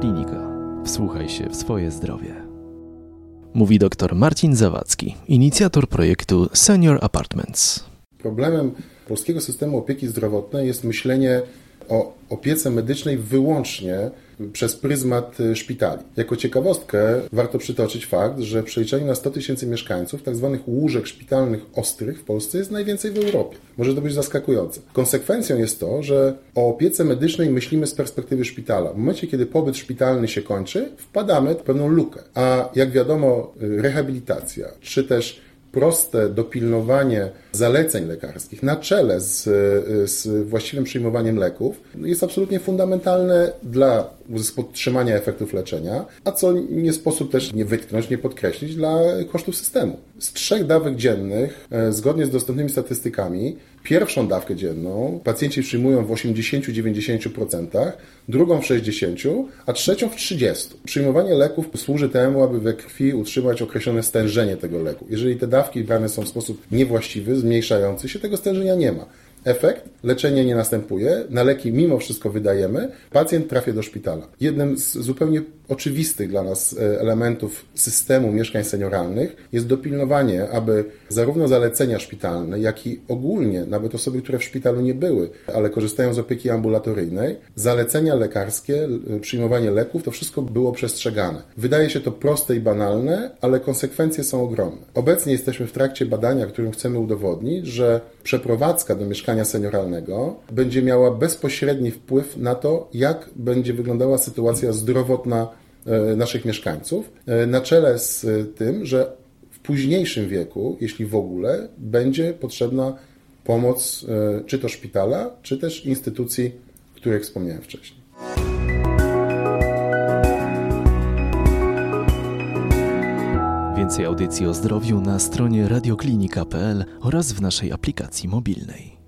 Klinika. Wsłuchaj się w swoje zdrowie. Mówi dr Marcin Zawadzki, inicjator projektu Senior Apartments. Problemem polskiego systemu opieki zdrowotnej jest myślenie o opiece medycznej wyłącznie przez pryzmat y, szpitali. Jako ciekawostkę warto przytoczyć fakt, że w przeliczeniu na 100 tysięcy mieszkańców tzw. Tak łóżek szpitalnych ostrych w Polsce jest najwięcej w Europie. Może to być zaskakujące. Konsekwencją jest to, że o opiece medycznej myślimy z perspektywy szpitala. W momencie, kiedy pobyt szpitalny się kończy, wpadamy w pewną lukę. A jak wiadomo, y, rehabilitacja, czy też proste dopilnowanie zaleceń lekarskich na czele z, z właściwym przyjmowaniem leków jest absolutnie fundamentalne dla podtrzymania efektów leczenia, a co nie sposób też nie wytknąć, nie podkreślić dla kosztów systemu. Z trzech dawek dziennych, e, zgodnie z dostępnymi statystykami, pierwszą dawkę dzienną pacjenci przyjmują w 80-90%, drugą w 60%, a trzecią w 30%. Przyjmowanie leków służy temu, aby we krwi utrzymać określone stężenie tego leku. Jeżeli te dawki brane są w sposób niewłaściwy, zmniejszający się, tego stężenia nie ma. Efekt? Leczenie nie następuje, na leki mimo wszystko wydajemy, pacjent trafia do szpitala. Jednym z zupełnie oczywistych dla nas e, elementów systemu mieszkań senioralnych jest dopilnowanie, aby zarówno zalecenia szpitalne, jak i ogólnie, nawet osoby, które w szpitalu nie były, ale korzystają z opieki ambulatoryjnej, zalecenia lekarskie, przyjmowanie leków, to wszystko było przestrzegane. Wydaje się to proste i banalne, ale konsekwencje są ogromne. Obecnie jesteśmy w trakcie badania, którym chcemy udowodnić, że przeprowadzka do mieszkania senioralnego będzie miała bezpośredni wpływ na to, jak będzie wyglądała sytuacja zdrowotna e, naszych mieszkańców, e, na czele z tym, że w późniejszym wieku, jeśli w ogóle, będzie potrzebna pomoc e, czy to szpitala, czy też instytucji, których wspomniałem wcześniej. Więcej audycji o zdrowiu na stronie radioklinika.pl oraz w naszej aplikacji mobilnej.